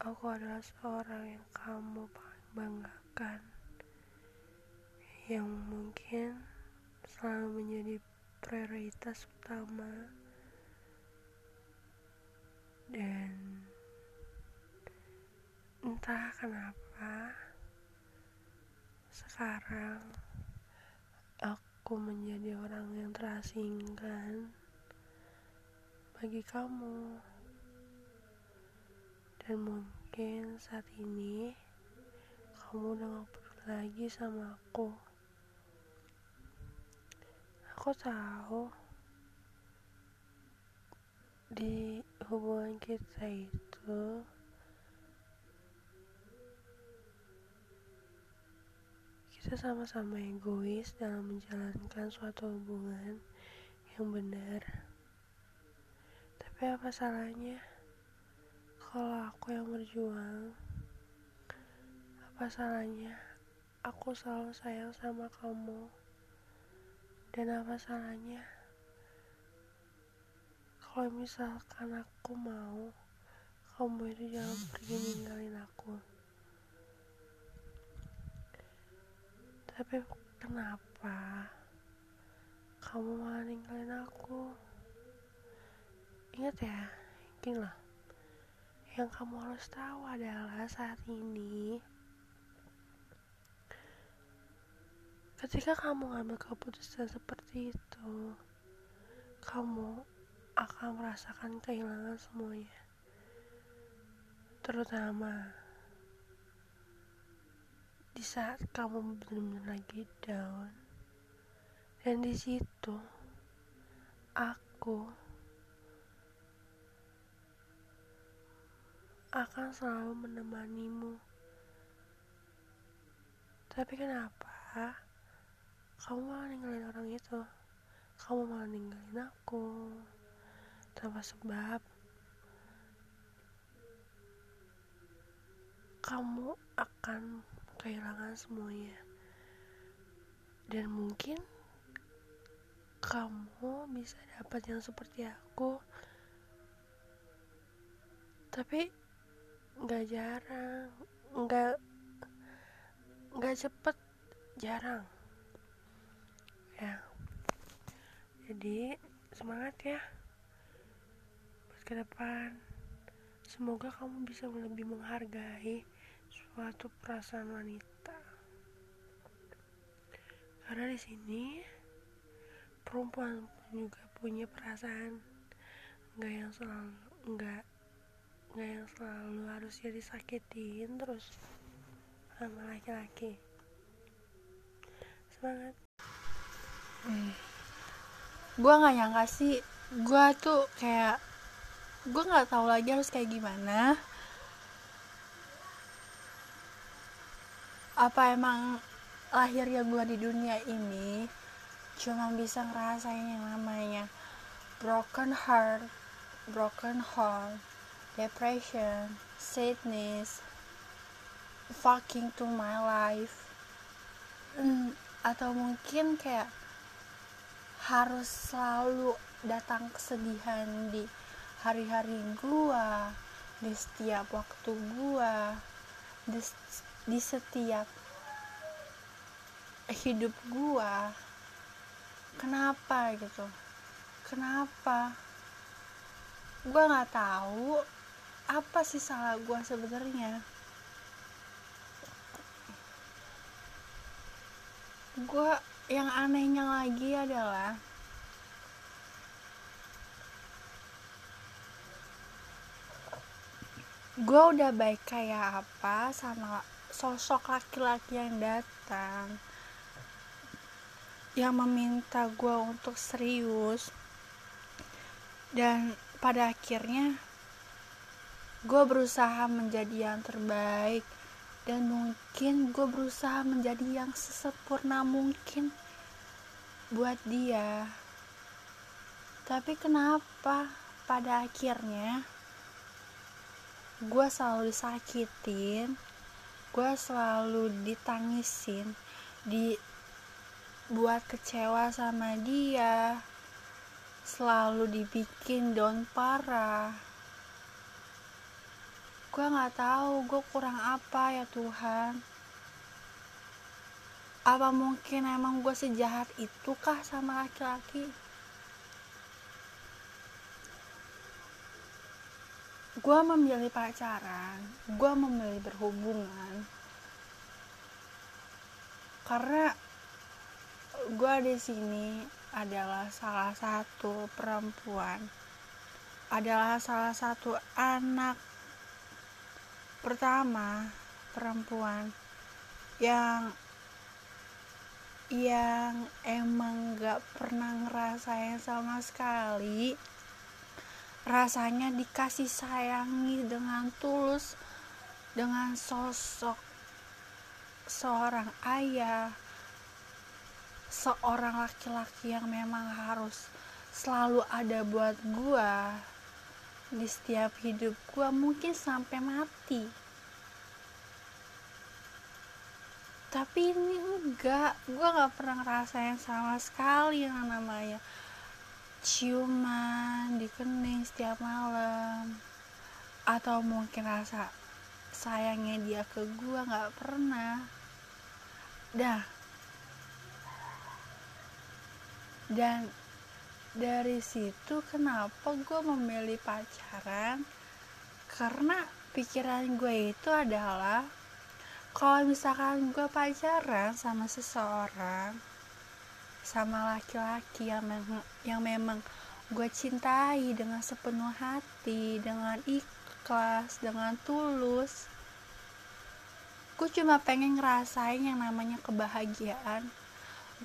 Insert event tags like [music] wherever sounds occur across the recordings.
aku adalah seorang yang kamu paling banggakan yang mungkin selalu menjadi prioritas utama. Dan entah kenapa sekarang aku menjadi orang yang terasingkan bagi kamu dan mungkin saat ini kamu udah gak peduli lagi sama aku. Aku tahu di hubungan kita itu kita sama-sama egois dalam menjalankan suatu hubungan yang benar. Tapi apa salahnya kalau aku yang berjuang apa salahnya? Aku selalu sayang sama kamu. Dan apa salahnya? Kalau misalkan aku mau kamu itu jangan pergi ninggalin aku. Tapi kenapa kamu malah ninggalin aku? Ingat ya gini loh yang kamu harus tahu adalah saat ini Ketika kamu ngambil keputusan seperti itu, kamu akan merasakan kehilangan semuanya. Terutama di saat kamu benar-benar lagi down. Dan di situ aku akan selalu menemanimu. Tapi kenapa? kamu malah ninggalin orang itu kamu malah ninggalin aku tanpa sebab kamu akan kehilangan semuanya dan mungkin kamu bisa dapat yang seperti aku tapi nggak jarang. Nggak nggak cepet. Jarang. Ya. Jadi semangat ya. Buat ke depan. Semoga kamu bisa lebih menghargai suatu perasaan wanita. Karena di sini perempuan juga punya perasaan. Nggak yang selalu nggak nggak yang selalu harus jadi sakitin terus sama laki-laki. Semangat. Eh, gue nggak nyangka sih. Gue tuh kayak gue nggak tahu lagi harus kayak gimana. Apa emang lahirnya gue di dunia ini cuma bisa ngerasain yang namanya broken heart broken heart depression sadness fucking to my life. Hmm, atau mungkin kayak harus selalu datang kesedihan di hari-hari gua di setiap waktu gua di, di setiap hidup gua. Kenapa gitu? Kenapa? Gua nggak tahu apa sih salah gua sebenarnya? Gua yang anehnya lagi adalah gue udah baik kayak apa sama sosok laki-laki yang datang yang meminta gue untuk serius dan pada akhirnya gue berusaha menjadi yang terbaik. Dan mungkin gue berusaha menjadi yang sesempurna mungkin buat dia. Tapi kenapa pada akhirnya gue selalu disakitin gue selalu ditangisin dibuat kecewa sama dia selalu dibikin down parah gue nggak tahu gue kurang apa ya Tuhan. Apa mungkin emang gue sejahat itu kah sama laki-laki? Gue memilih pacaran gue memilih berhubungan. Karena gue di sini adalah salah satu perempuan adalah salah satu anak pertama perempuan yang yang emang gak pernah ngerasain sama sekali rasanya dikasih sayangi dengan tulus dengan sosok seorang ayah seorang laki-laki yang memang harus selalu ada buat gua di setiap hidup gue mungkin sampai mati. Tapi ini enggak gue nggak pernah ngerasain sama sekali yang namanya ciuman di kening setiap malam. Atau mungkin rasa sayangnya dia ke gue nggak pernah. Dah. Dan dari situ kenapa gue memilih pacaran? Karena pikiran gue itu adalah kalau misalkan gue pacaran sama seseorang sama laki-laki yang memang, yang memang gue cintai dengan sepenuh hati dengan ikhlas dengan tulus gue cuma pengen ngerasain yang namanya kebahagiaan.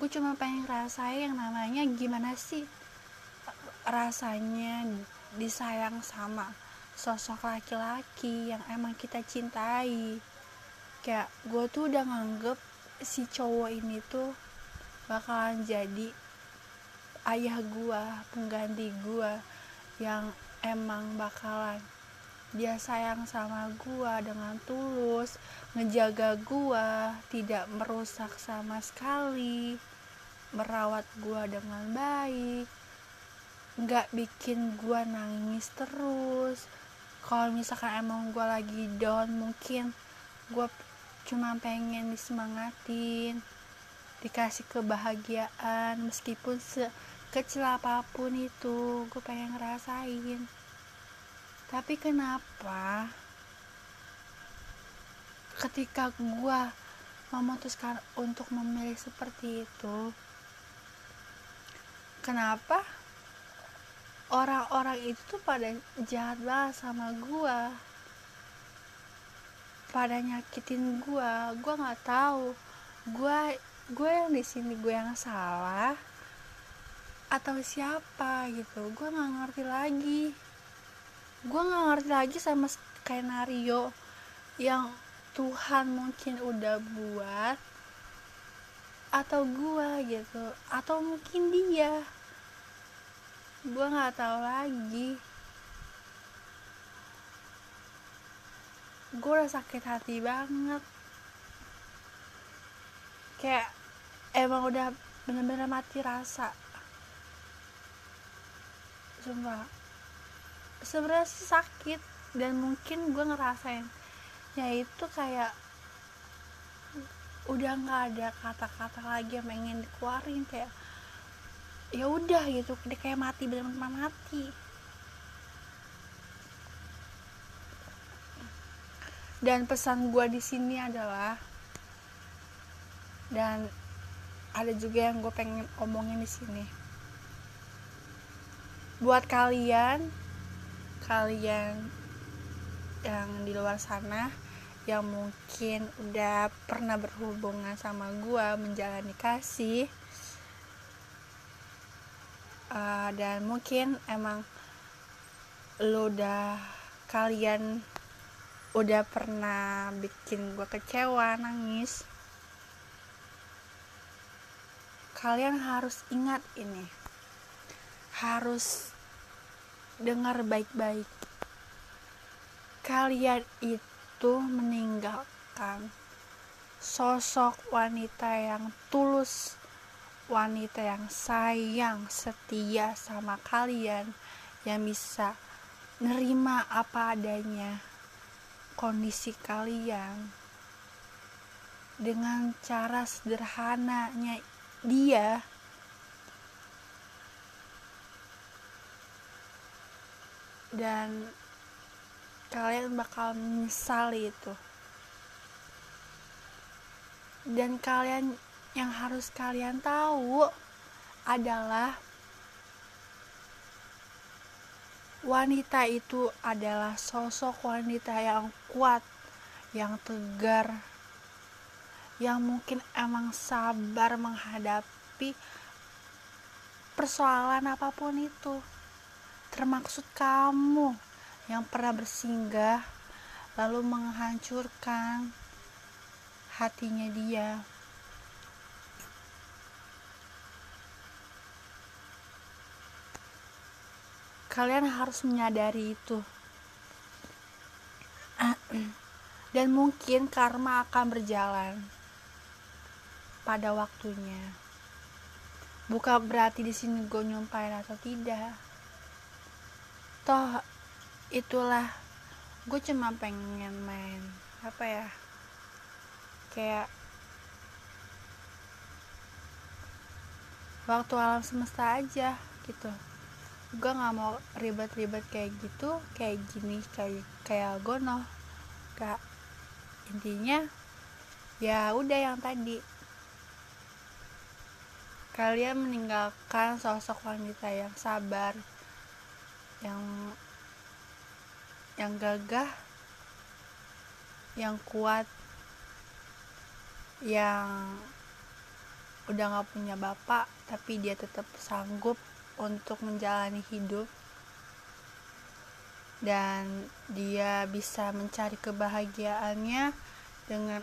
Gue cuma pengen ngerasain yang namanya gimana sih rasanya disayang sama sosok laki-laki yang emang kita cintai. Kayak gue tuh udah nganggep si cowok ini tuh bakalan jadi ayah gue pengganti gue yang emang bakalan dia sayang sama gue dengan tulus ngejaga gue tidak merusak sama sekali merawat gue dengan baik nggak bikin gue nangis terus. Kalau misalkan emang gue lagi down mungkin gue cuma pengen disemangatin dikasih kebahagiaan meskipun sekecil apa pun itu gue pengen ngerasain. Tapi kenapa ketika gue memutuskan untuk memilih seperti itu kenapa orang-orang itu tuh pada jahat banget sama gue pada nyakitin gue gue nggak tahu. Gue gue yang di sini gue yang salah atau siapa gitu. Gue nggak ngerti lagi. Gue nggak ngerti lagi sama skenario yang Tuhan mungkin udah buat atau gue gitu. Atau mungkin dia gue nggak tahu lagi. Gue udah sakit hati banget. Kayak emang udah bener-bener mati rasa. Sumpah. Sebenarnya sih sakit dan mungkin gue ngerasain. Ya itu kayak udah nggak ada kata-kata lagi yang pengen dikeluarin kayak ya udah gitu. Dia kayak mati benar-benar mati. Dan pesan gue di sini adalah dan ada juga yang gue pengen omongin di sini. Buat kalian kalian yang di luar sana yang mungkin udah pernah berhubungan sama gue menjalani kasih uh, dan mungkin emang lo udah kalian udah pernah bikin gue kecewa nangis. Kalian harus ingat ini. Harus dengar baik-baik. Kalian itu meninggalkan sosok wanita yang tulus wanita yang sayang setia sama kalian yang bisa nerima apa adanya kondisi kalian dengan cara sederhananya. Dia dan kalian bakal menyesal itu. Dan kalian yang harus kalian tahu adalah wanita itu adalah sosok wanita yang kuat, yang tegar, yang mungkin emang sabar menghadapi persoalan apa pun itu. Termaksud kamu yang pernah bersinggah lalu menghancurkan hatinya dia. Kalian harus menyadari itu. Dan mungkin karma akan berjalan pada waktunya. Bukan berarti di sini gue nyumpahin atau tidak. Toh itulah gue cuma pengen main apa ya kayak waktu alam semesta aja gitu gue nggak mau ribet-ribet kayak gitu kayak gini kayak kayak gono gak intinya ya udah yang tadi. Kalian meninggalkan sosok wanita yang sabar yang yang gagah yang kuat yang udah gak punya bapak tapi dia tetap sanggup untuk menjalani hidup dan dia bisa mencari kebahagiaannya dengan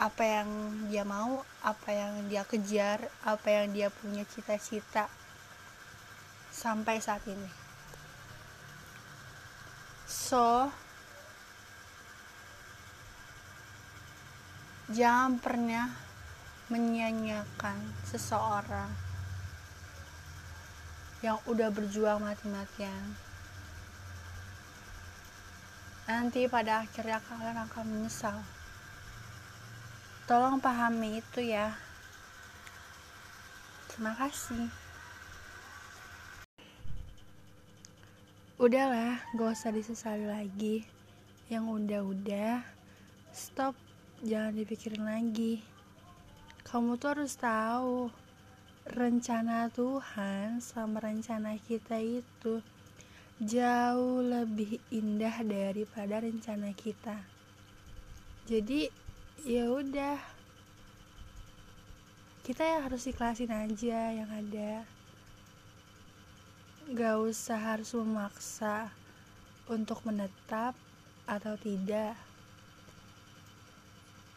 apa yang dia mau, apa yang dia kejar, apa yang dia punya cita-cita sampai saat ini. So, jangan pernah menyanyiakan seseorang yang udah berjuang mati-matian. Nanti pada akhirnya kalian akan menyesal. Tolong pahami itu ya. Terima kasih. Udahlah gak usah disesali lagi. Yang udah-udah stop. Jangan dipikirin lagi. Kamu tuh harus tahu rencana Tuhan sama rencana kita itu jauh lebih indah daripada rencana kita. Jadi ya udah kita yang harus ikhlasin aja yang ada. Gak usah harus memaksa untuk menetap atau tidak.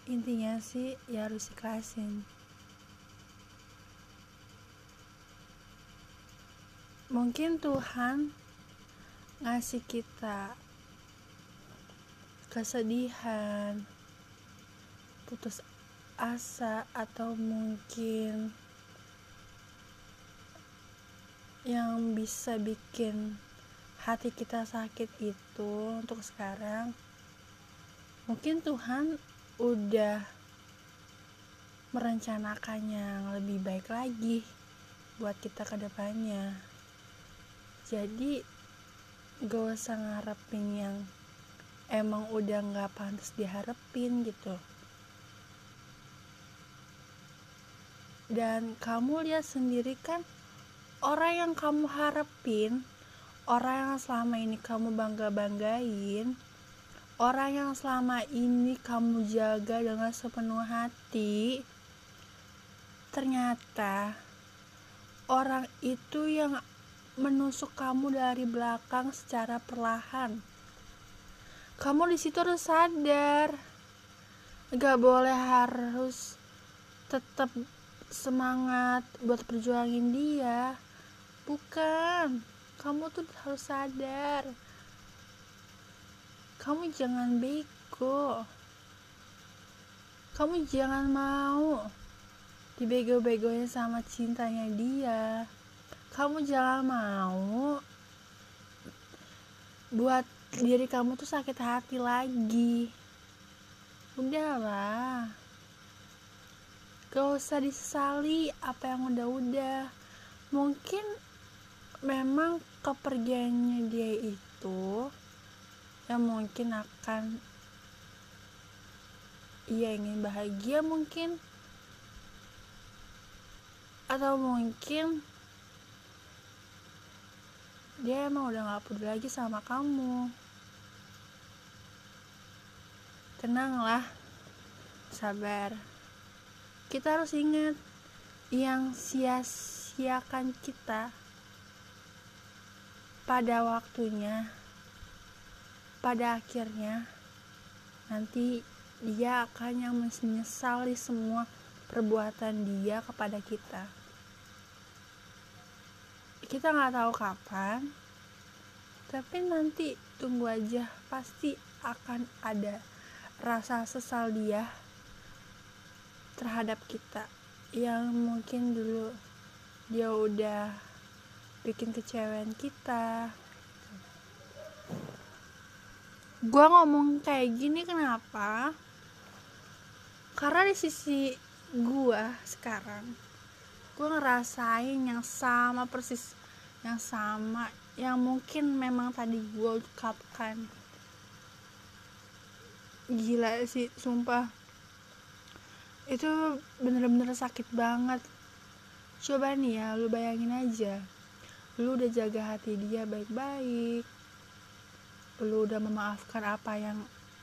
Intinya sih ya harus ikhlasin. Mungkin Tuhan ngasih kita kesedihan, putus asa, atau mungkin yang bisa bikin hati kita sakit itu untuk sekarang. Mungkin Tuhan udah merencanakannya yang lebih baik lagi buat kita ke depannya jadi gak usah ngarepin yang emang udah gak pantas diharapin gitu. Dan kamu lihat sendiri kan orang yang kamu harapin orang yang selama ini kamu bangga banggain orang yang selama ini kamu jaga dengan sepenuh hati ternyata orang itu yang menusuk kamu dari belakang secara perlahan. Kamu di situ harus sadar, gak boleh harus tetap semangat buat perjuangin dia. Bukan, kamu tuh harus sadar. Kamu jangan bego. Kamu jangan mau dibego-begoin sama cintanya dia kamu jangan mau buat diri kamu tuh sakit hati lagi. Udahlah. Gak usah disesali apa yang udah-udah. Mungkin memang kepergiannya dia itu yang mungkin akan ia ingin bahagia mungkin. Atau mungkin dia emang udah gak peduli lagi sama kamu. Tenanglah sabar. Kita harus ingat yang sia-siakan kita pada waktunya pada akhirnya nanti dia akan yang menyesali semua perbuatan dia kepada kita kita nggak tahu kapan tapi nanti tunggu aja. Pasti akan ada rasa sesal dia terhadap kita. Yang mungkin dulu dia udah bikin kecewain kita. Gua ngomong kayak gini kenapa? Karena di sisi gua sekarang gua ngerasain yang sama persis yang sama yang mungkin memang tadi gue ucapkan gila sih sumpah. Itu bener-bener sakit banget. Coba nih ya lu bayangin aja. Lu udah jaga hati dia baik-baik. Lu udah memaafkan apa yang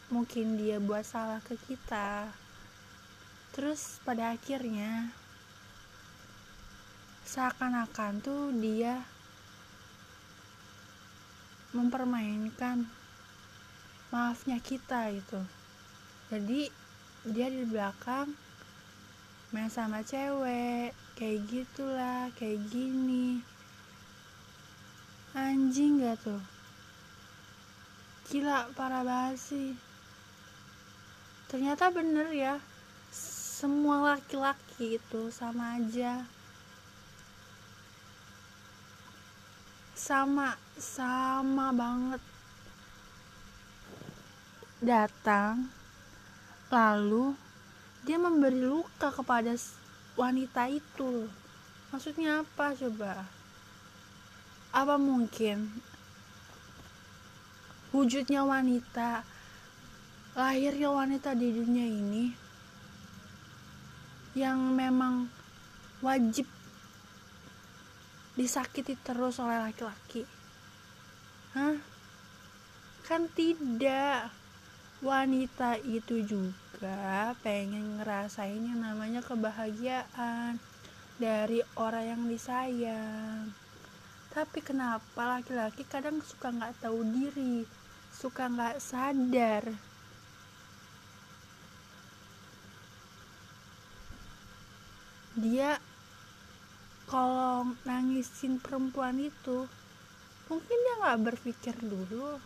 mungkin dia buat salah ke kita. Terus pada akhirnya seakan-akan tuh dia mempermainkan maafnya kita itu jadi dia di belakang main sama cewek kayak gitulah kayak gini. Anjing gak tuh? Gila parah sih. Ternyata bener ya semua laki-laki itu sama aja sama sama banget. Datang lalu dia memberi luka kepada wanita itu. Maksudnya apa coba? Apa mungkin wujudnya wanita lahirnya wanita di dunia ini yang memang wajib disakiti terus oleh laki-laki. Hah? Kan tidak. Wanita itu juga pengen ngerasain yang namanya kebahagiaan dari orang yang disayang. Tapi kenapa laki-laki kadang suka nggak tahu diri suka nggak sadar? Dia kalau nangisin perempuan itu mungkin dia nggak berpikir dulu.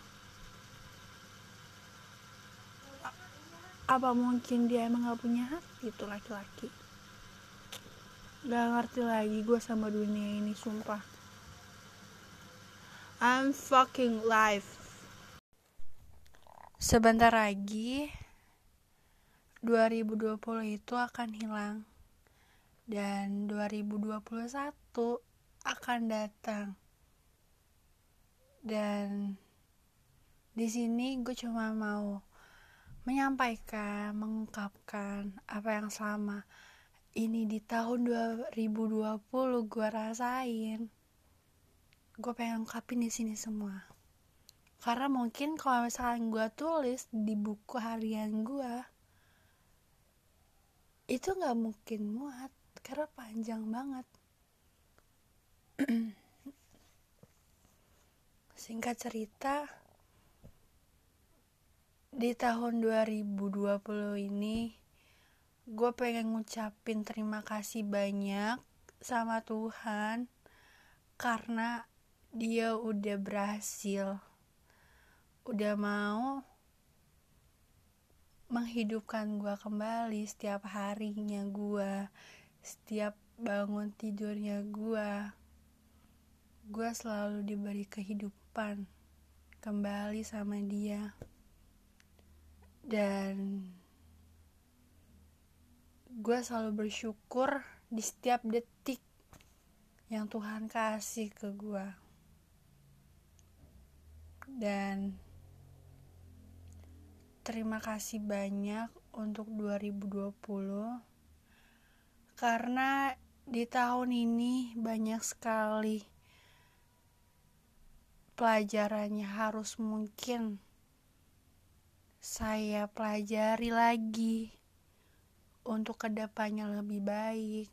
Apa mungkin dia emang nggak punya hati itu laki-laki? Gak ngerti lagi gue sama dunia ini sumpah. I'm fucking life sebentar lagi 2020 itu akan hilang dan 2021 akan datang. Dan di sini gue cuma mau menyampaikan mengungkapkan apa yang selama ini di tahun 2020 gue rasain. Gue pengen ungkapin di sini semua. Karena mungkin kalau misalkan gue tulis di buku harian gue itu nggak mungkin muat karena panjang banget. [clears throat] Singkat cerita di tahun 2020 ini gue pengen ngucapin terima kasih banyak sama Tuhan karena dia udah berhasil. Udah mau menghidupkan gue kembali setiap harinya gue setiap bangun tidurnya gue gue selalu diberi kehidupan kembali sama dia. Dan gue selalu bersyukur di setiap detik yang Tuhan kasih ke gue dan terima kasih banyak untuk 2020 karena di tahun ini banyak sekali pelajarannya harus mungkin saya pelajari lagi untuk ke depannya lebih baik.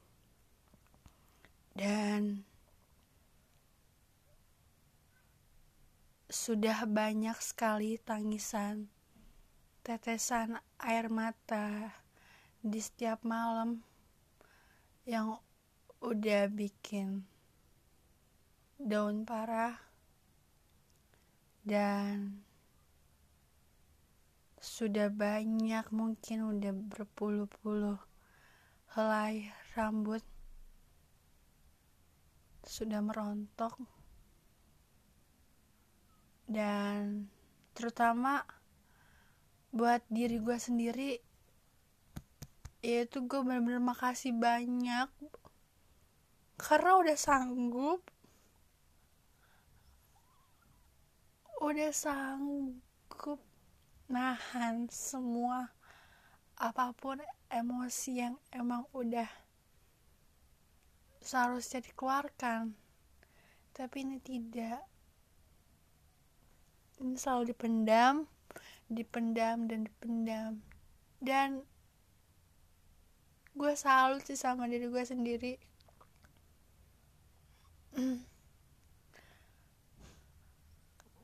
Dan sudah banyak sekali tangisan tetesan air mata di setiap malam yang udah bikin daun parah dan sudah banyak mungkin udah berpuluh-puluh helai rambut sudah merontok dan terutama buat diri gue sendiri yaitu gue bener-bener makasih banyak. Karena udah sanggup. Udah sanggup nahan semua apa pun emosi yang emang udah seharusnya dikeluarkan. Tapi ini tidak. Ini selalu dipendam dipendam dan dipendam. Dan gue salut sih sama diri gue sendiri.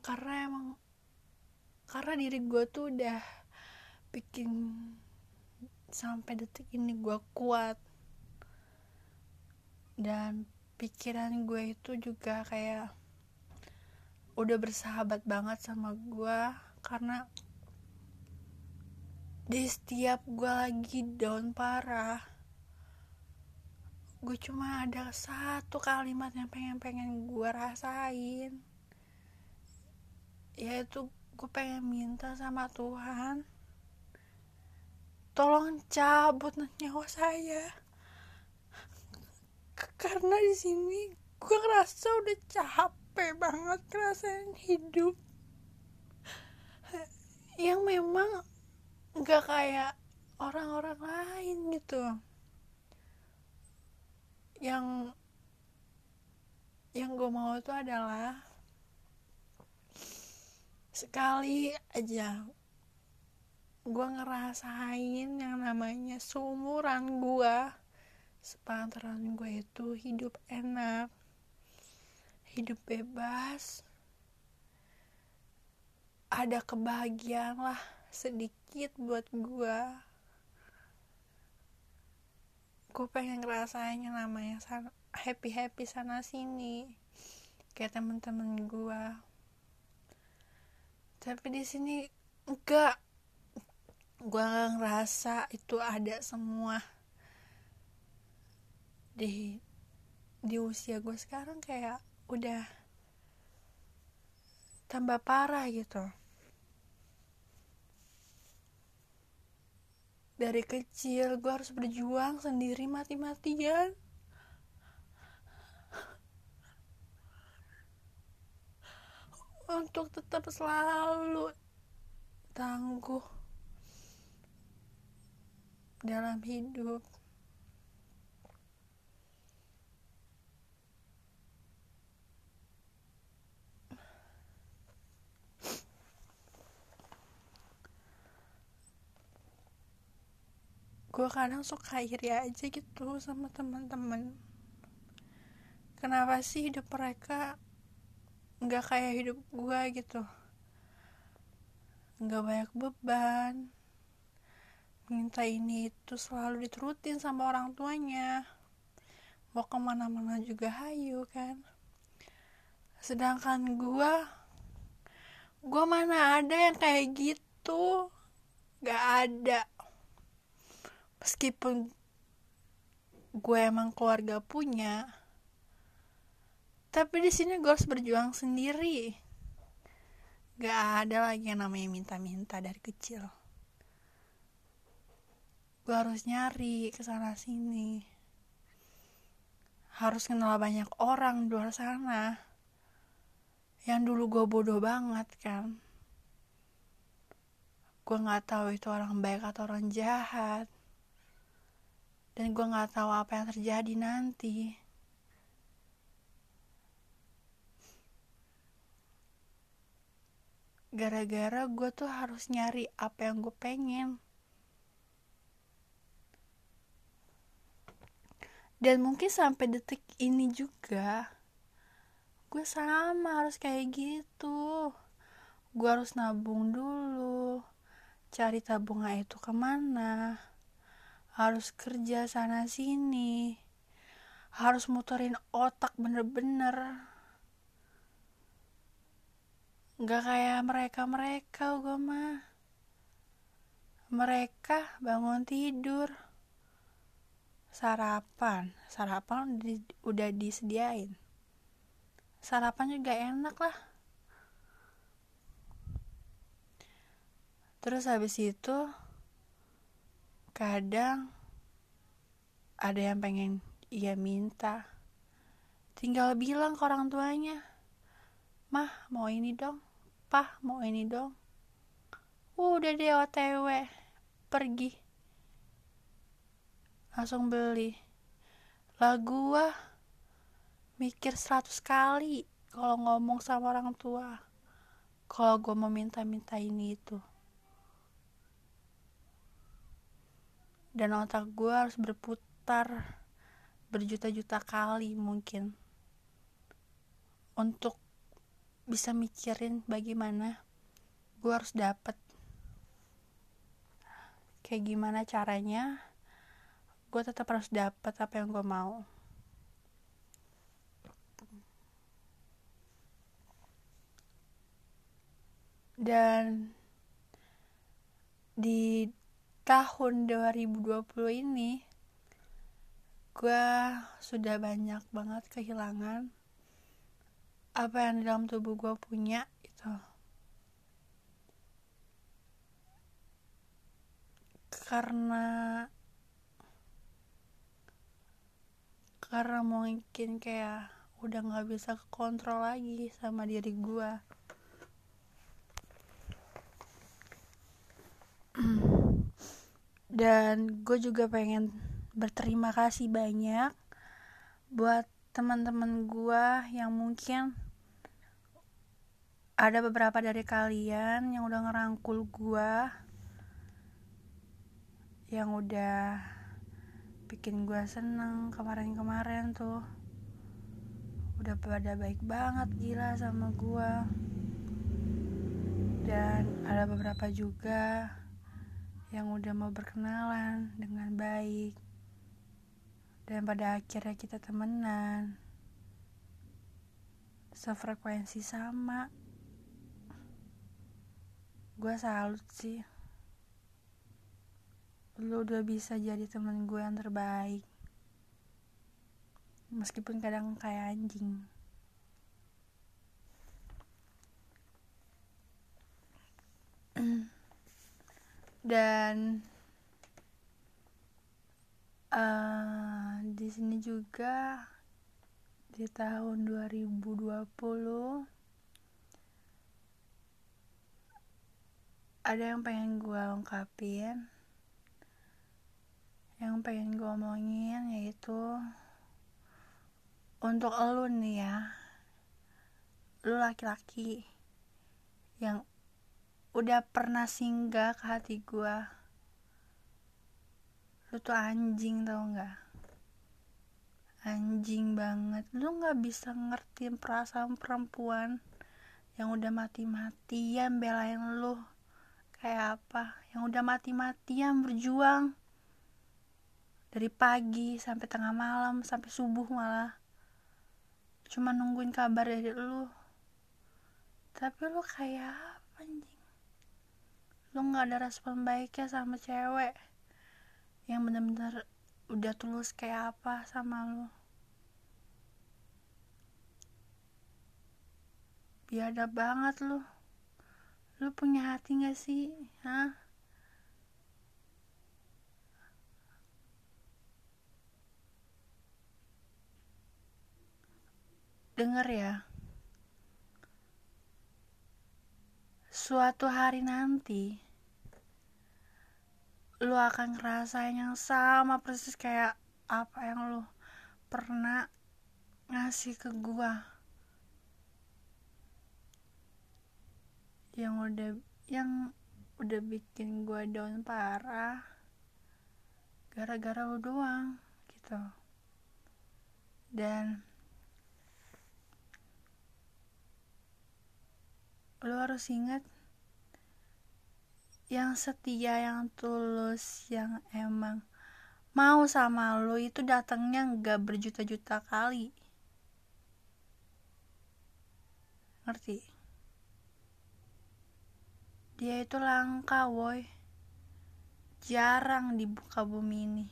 Karena emang karena diri gue tuh udah bikin sampai detik ini gue kuat. Dan pikiran gue itu juga kayak udah bersahabat banget sama gue karena di setiap gue lagi down parah gue cuma ada satu kalimat yang pengen pengen gue rasain. Yaitu gue pengen minta sama Tuhan tolong cabut nyawa saya. Karena di sini gue ngerasa udah capek banget ngerasain hidup. Yang memang nggak kayak orang-orang lain gitu. Yang yang gue mau itu adalah sekali aja gue ngerasain yang namanya seumuran gue sepantaran gue itu hidup enak hidup bebas ada kebahagiaan lah sedikit buat gue gue pengen ngerasain yang namanya happy happy sana sini kayak temen-temen gue tapi di sini enggak. Gue nggak ngerasa itu ada semua. Di di usia gue sekarang kayak udah tambah parah gitu dari kecil gue harus berjuang sendiri mati-matian untuk tetap selalu tangguh dalam hidup. Gue kadang suka iri aja gitu sama teman-teman kenapa sih hidup mereka nggak kayak hidup gue gitu? Nggak banyak beban. Minta ini itu selalu diturutin sama orang tuanya. Mau ke mana-mana juga hayu kan? Sedangkan gue gue mana ada yang kayak gitu? Nggak ada meskipun gue emang keluarga punya tapi di sini gue harus berjuang sendiri. Gak ada lagi yang namanya minta-minta dari kecil. Gue harus nyari ke sana sini. Harus kenal banyak orang di luar sana. Yang dulu gue bodoh banget kan. Gue nggak tahu itu orang baik atau orang jahat dan gue nggak tahu apa yang terjadi nanti. Gara-gara gue tuh harus nyari apa yang gue pengen. Dan mungkin sampai detik ini juga gue sama harus kayak gitu. Gue harus nabung dulu cari tabungan itu ke mana harus kerja sana sini harus muterin otak bener-bener Gak kayak mereka-mereka gue mah. Mereka bangun tidur. Sarapan. Sarapan udah, udah disediain. Sarapan juga enak lah. Terus habis itu kadang ada yang pengen ia minta. Tinggal bilang ke orang tuanya, "Mah, mau ini dong." Pah mau ini dong. Udah deh otw pergi. Langsung beli. Lah gua mikir seratus kali kalau ngomong sama orang tua. Kalau gue mau minta-minta ini itu dan otak gue harus berputar berjuta-juta kali mungkin untuk bisa mikirin bagaimana gue harus dapet kayak gimana caranya gue tetap harus dapet apa yang gue mau. Dan di tahun 2020 ini gue sudah banyak banget kehilangan apa yang dalam tubuh gue punya itu karena karena mungkin kayak udah nggak bisa kontrol lagi sama diri gue dan gue juga pengen berterima kasih banyak buat teman-teman gue yang mungkin ada beberapa dari kalian yang udah ngerangkul gua yang udah bikin gua seneng kemarin-kemarin tuh. Udah pada baik banget gila sama gua. Dan ada beberapa juga yang udah mau berkenalan dengan baik. Dan pada akhirnya kita temenan. Sefrekuensi sama. Gue salut sih. Lu udah bisa jadi temen gue yang terbaik. Meskipun kadang kayak anjing [clears throat] dan uh, di sini juga di tahun 2020 ada yang pengen gue ungkapin. Yang pengen gue omongin yaitu untuk lo nih ya lo laki-laki yang udah pernah singgah ke hati gue lu tuh anjing tau gak anjing banget. Lu gak bisa ngerti perasaan perempuan yang udah mati-matian belain lu. Kayak apa? Yang udah mati-matian berjuang. Dari pagi sampai tengah malam sampai subuh malah. Cuma nungguin kabar dari lu. Tapi lu kayak apa anjing lu nggak ada respon baiknya sama cewek yang bener-bener udah tulus kayak apa sama lu biadab banget lu lu punya hati gak sih? Hah? Denger ya. Suatu hari nanti lu akan ngerasain yang sama persis kayak apa yang lu pernah ngasih ke gua. Yang udah yang udah bikin gua down parah gara-gara lu doang gitu. Dan lu harus ingat yang setia yang tulus yang emang mau sama lo itu datangnya nggak berjuta-juta kali. Ngerti? Dia itu langka woi. Jarang dibuka bumi ini.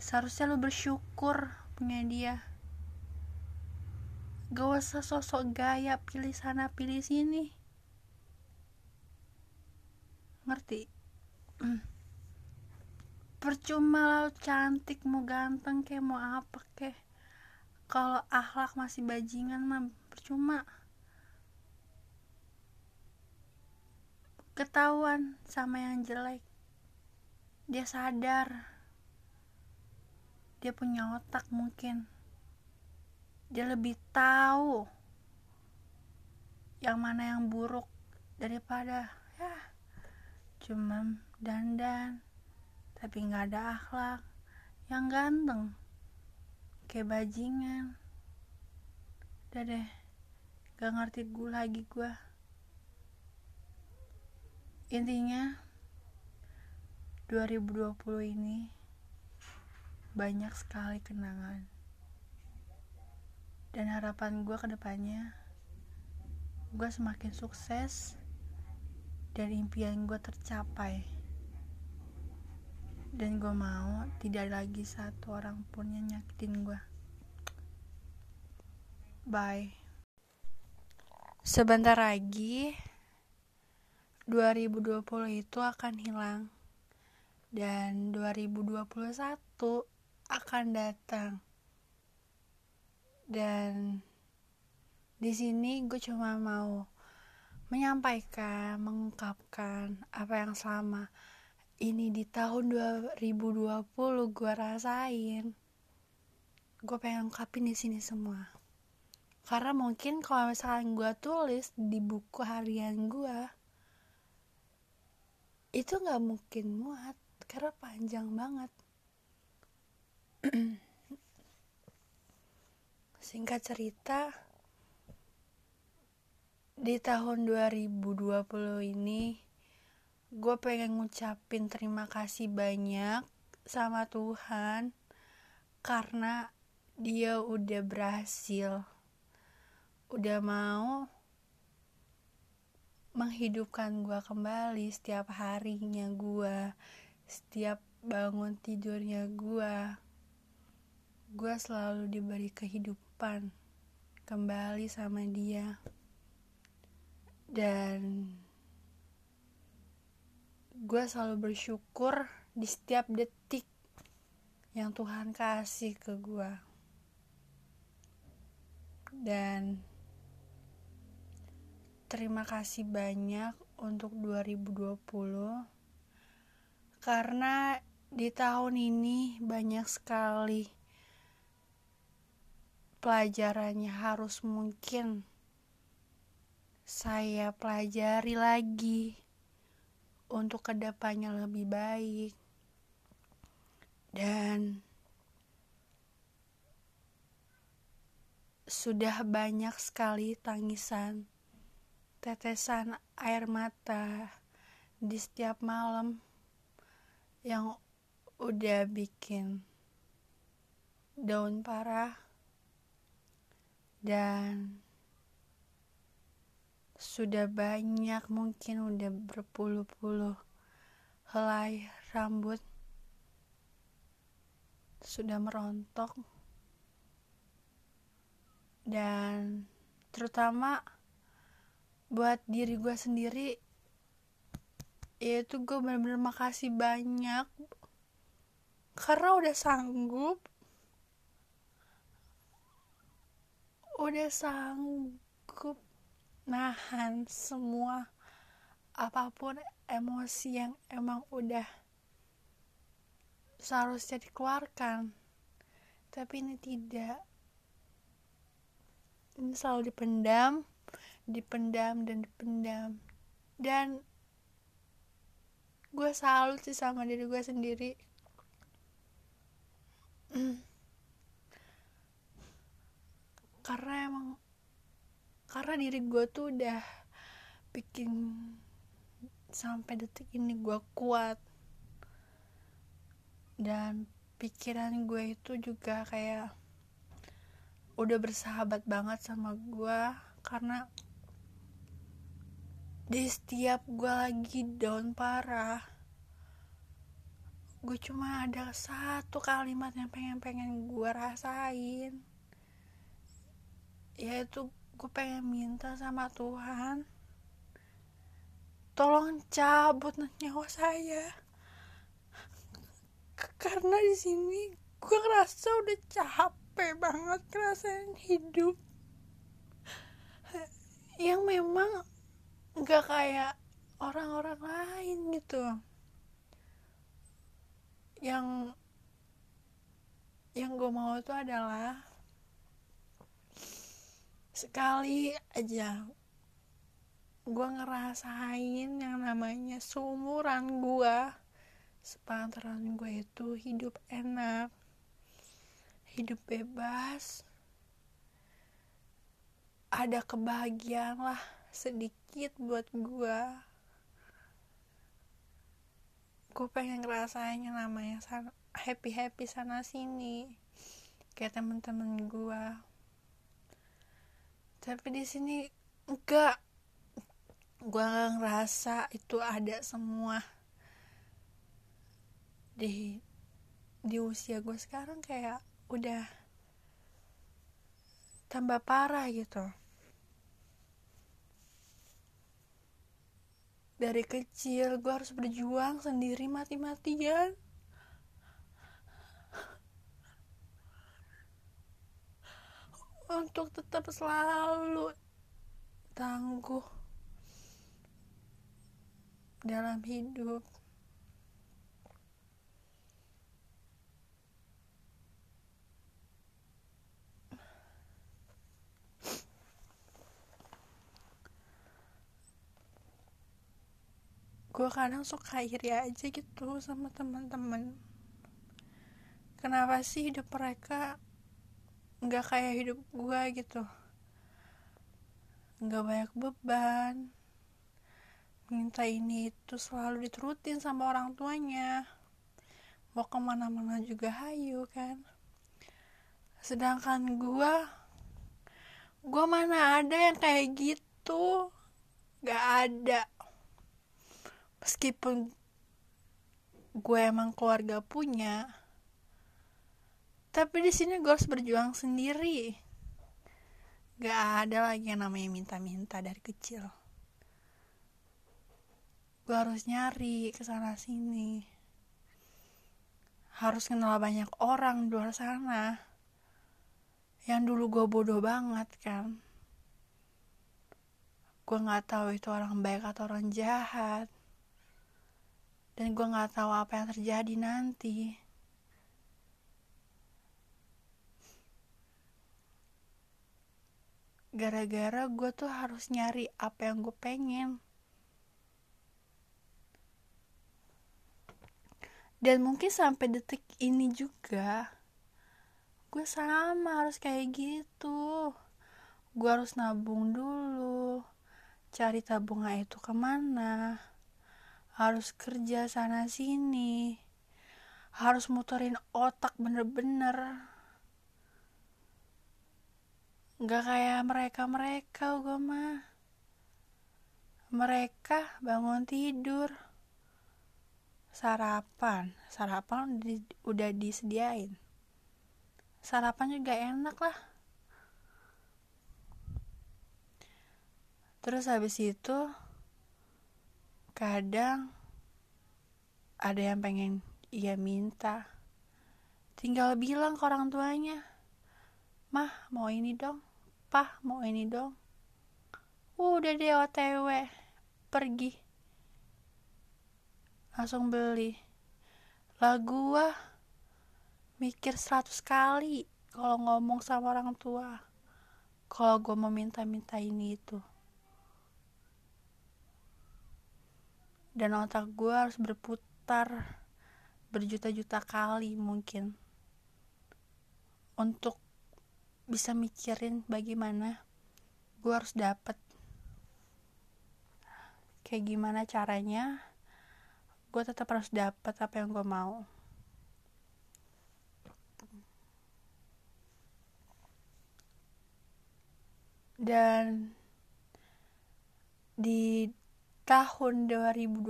Seharusnya lo bersyukur punya dia. Gak usah sosok gaya pilih sana pilih sini ngerti? Hmm. percuma lo cantik mau ganteng kayak mau apa kek. Kalau akhlak masih bajingan mah percuma. Ketahuan sama yang jelek. Dia sadar. Dia punya otak mungkin. Dia lebih tahu yang mana yang buruk daripada ya cuma dandan tapi nggak ada akhlak yang ganteng kayak bajingan. Udah deh gak ngerti gue lagi gue intinya 2020 ini banyak sekali kenangan. Dan harapan gue ke depannya gue semakin sukses dan impian gue tercapai. Dan gue mau tidak lagi satu orang pun yang nyakitin gue bye. Sebentar lagi 2020 itu akan hilang. Dan 2021 akan datang. Dan di sini gue cuma mau menyampaikan, mengungkapkan apa yang selama ini di tahun 2020 gue rasain. Gue pengen ungkapin di sini semua. Karena mungkin kalau misalkan gue tulis di buku harian gue, itu nggak mungkin muat karena panjang banget. [clears throat] Singkat cerita, di tahun 2020 ini gue pengen ngucapin terima kasih banyak sama Tuhan karena dia udah berhasil. Udah mau menghidupkan gue kembali setiap harinya gue setiap bangun tidurnya gue gue selalu diberi kehidupan kembali sama dia dan gue selalu bersyukur di setiap detik yang Tuhan kasih ke gue dan terima kasih banyak untuk 2020 karena di tahun ini banyak sekali pelajarannya harus mungkin saya pelajari lagi untuk ke depannya lebih baik. Dan sudah banyak sekali tangisan tetesan air mata di setiap malam yang udah bikin daun parah dan sudah banyak mungkin udah berpuluh-puluh helai rambut sudah merontok. Dan terutama buat diri gue sendiri yaitu gue bener-bener makasih banyak. Karena udah sanggup udah sanggup nahan semua apa pun emosi yang emang udah seharusnya dikeluarkan. Tapi ini tidak. Ini selalu dipendam dipendam dan dipendam. Dan gue salut sih sama diri gue sendiri. [clears throat] Karena emang karena diri gue tuh udah bikin sampai detik ini gue kuat. Dan pikiran gue itu juga kayak udah bersahabat banget sama gue karena di setiap gue lagi down parah gue cuma ada satu kalimat yang pengen-pengen gue rasain. Yaitu gue pengen minta sama Tuhan. Tolong cabut nyawa saya. Karena di sini gue ngerasa udah capek banget ngerasain hidup. Yang memang nggak kayak orang-orang lain gitu. Yang yang gue mau itu adalah sekali aja. Gue ngerasain yang namanya seumuran gue sepantaran gue itu hidup enak hidup bebas ada kebahagiaan lah sedikit buat gue gue pengen ngerasain yang namanya happy happy sana sini kayak temen-temen gue tapi di sini enggak. Gue ngerasa itu ada semua di di usia gue sekarang kayak udah tambah parah gitu. Dari kecil gue harus berjuang sendiri mati-matian untuk tetap selalu tangguh dalam hidup. Gue kadang suka iri aja gitu sama teman-teman. Kenapa sih hidup mereka nggak kayak hidup gue gitu. Nggak banyak beban. Minta ini itu selalu diturutin sama orang tuanya. Mau ke mana-mana juga hayu kan? Sedangkan gue gue mana ada yang kayak gitu. Gak ada. Meskipun gue emang keluarga punya tapi di sini gue harus berjuang sendiri. Gak ada lagi yang namanya minta-minta dari kecil. Gue harus nyari ke sana sini. Harus kenal banyak orang di luar sana. Yang dulu gue bodoh banget kan. Gue nggak tahu itu orang baik atau orang jahat. Dan gue nggak tahu apa yang terjadi nanti gara-gara gue tuh harus nyari apa yang gue pengen. Dan mungkin sampai detik ini juga gue sama harus kayak gitu. Gue harus nabung dulu cari tabungan itu ke mana. Harus kerja sana sini harus muterin otak bener-bener nggak kayak mereka mereka gue mah. Mereka bangun tidur. Sarapan. Sarapan udah, udah disediain. Sarapan juga enak lah. Terus habis itu kadang ada yang pengen ia minta. Tinggal bilang ke orang tuanya mah mau ini dong pah mau ini dong? Udah deh otw pergi. Langsung beli. Lah gua mikir seratus kali kalau ngomong sama orang tua. Kalau gue mau minta-minta ini itu. Dan otak gue harus berputar berjuta-juta kali mungkin. Untuk bisa mikirin bagaimana gue harus dapet. Kayak gimana caranya gue tetap harus dapet apa yang gue mau. Dan di tahun 2020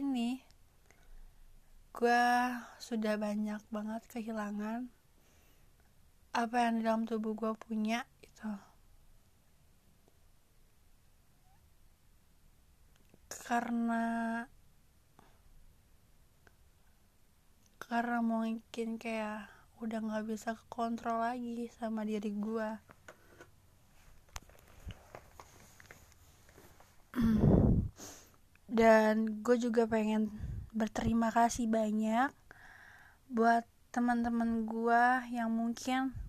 ini gue sudah banyak banget kehilangan apa yang di dalam tubuh gue punya itu karena karena mungkin kayak udah nggak bisa kontrol lagi sama diri gue [clears throat] dan gue juga pengen berterima kasih banyak buat teman-teman gue yang mungkin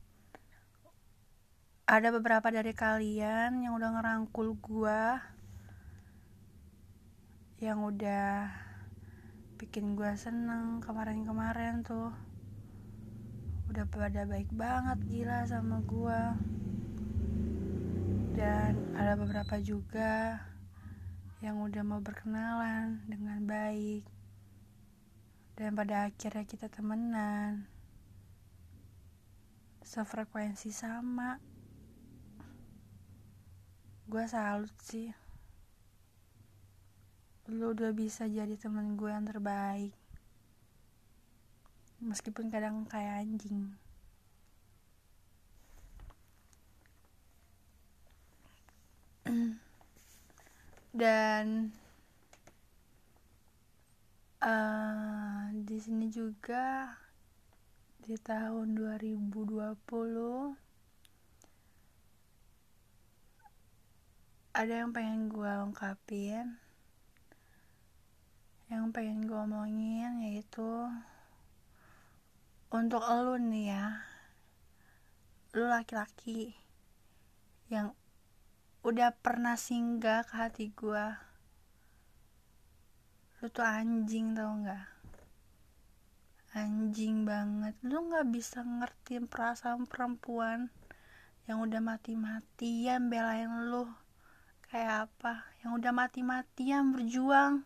ada beberapa dari kalian yang udah ngerangkul gue yang udah bikin gue seneng kemarin-kemarin tuh. Udah pada baik banget gila sama gue dan ada beberapa juga yang udah mau berkenalan dengan baik. Dan pada akhirnya kita temenan. Sefrekuensi sama gue salut sih. Lu udah bisa jadi temen gue yang terbaik. Meskipun kadang kayak anjing. [clears throat] Dan uh, di sini juga di tahun 2020 ada yang pengen gue lengkapin. Yang pengen gue omongin yaitu untuk lo nih ya lu laki-laki yang udah pernah singgah ke hati gue lu tuh anjing tau gak anjing banget. Lu gak bisa ngerti perasaan perempuan yang udah mati-matian belain lu kayak apa? Yang udah mati-matian berjuang.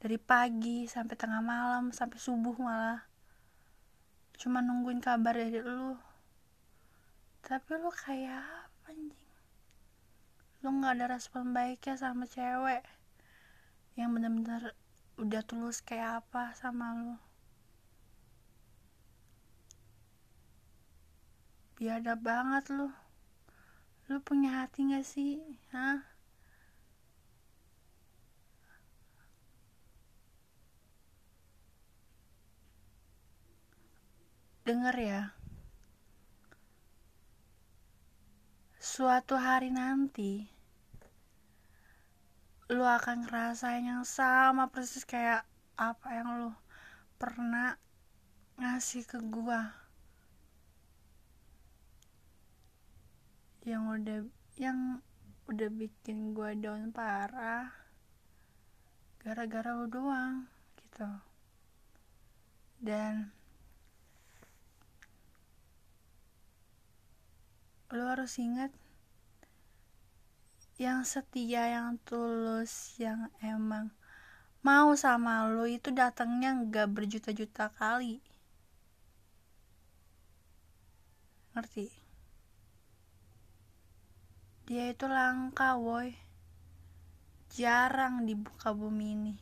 Dari pagi sampai tengah malam sampai subuh malah. Cuma nungguin kabar dari lu. Tapi lu kayak apa anjing? Lu nggak ada respon baiknya sama cewek yang bener-bener udah tulus kayak apa sama lu. Biadab banget lu lu punya hati gak sih? Hah? Denger ya. Suatu hari nanti lu akan ngerasain yang sama persis kayak apa yang lu pernah ngasih ke gua yang udah yang udah bikin gua down parah gara-gara lu doang gitu. Dan lu harus ingat yang setia yang tulus yang emang mau sama lo itu datangnya nggak berjuta-juta kali. Ngerti dia itu langka woi. Jarang di buka bumi ini.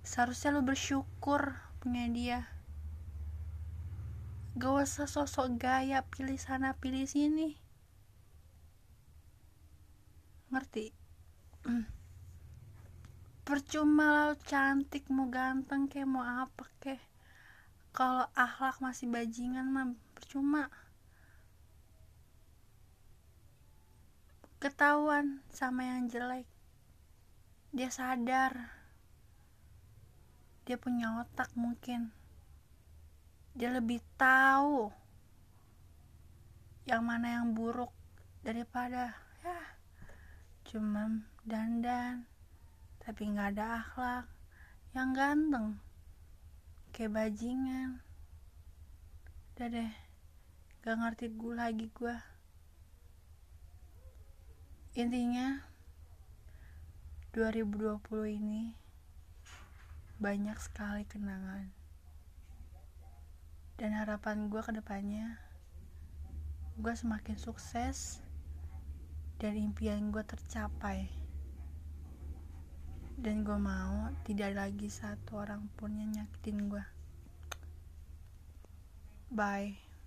Seharusnya lo bersyukur punya dia. Gak usah sosok gaya pilih sana pilih sini. Ngerti? Hmm. percuma lo cantik mau ganteng kayak mau apa kek. Kalau akhlak masih bajingan mah percuma ketahuan sama yang jelek. Dia sadar. Dia punya otak mungkin. Dia lebih tahu yang mana yang buruk daripada ya cuma dandan tapi nggak ada akhlak yang ganteng kayak bajingan. Udah deh gak ngerti gue lagi gue intinya 2020 ini banyak sekali kenangan. Dan harapan gue ke depannya gue semakin sukses dan impian gue tercapai. Dan gue mau tidak lagi satu orang pun yang nyakitin gue bye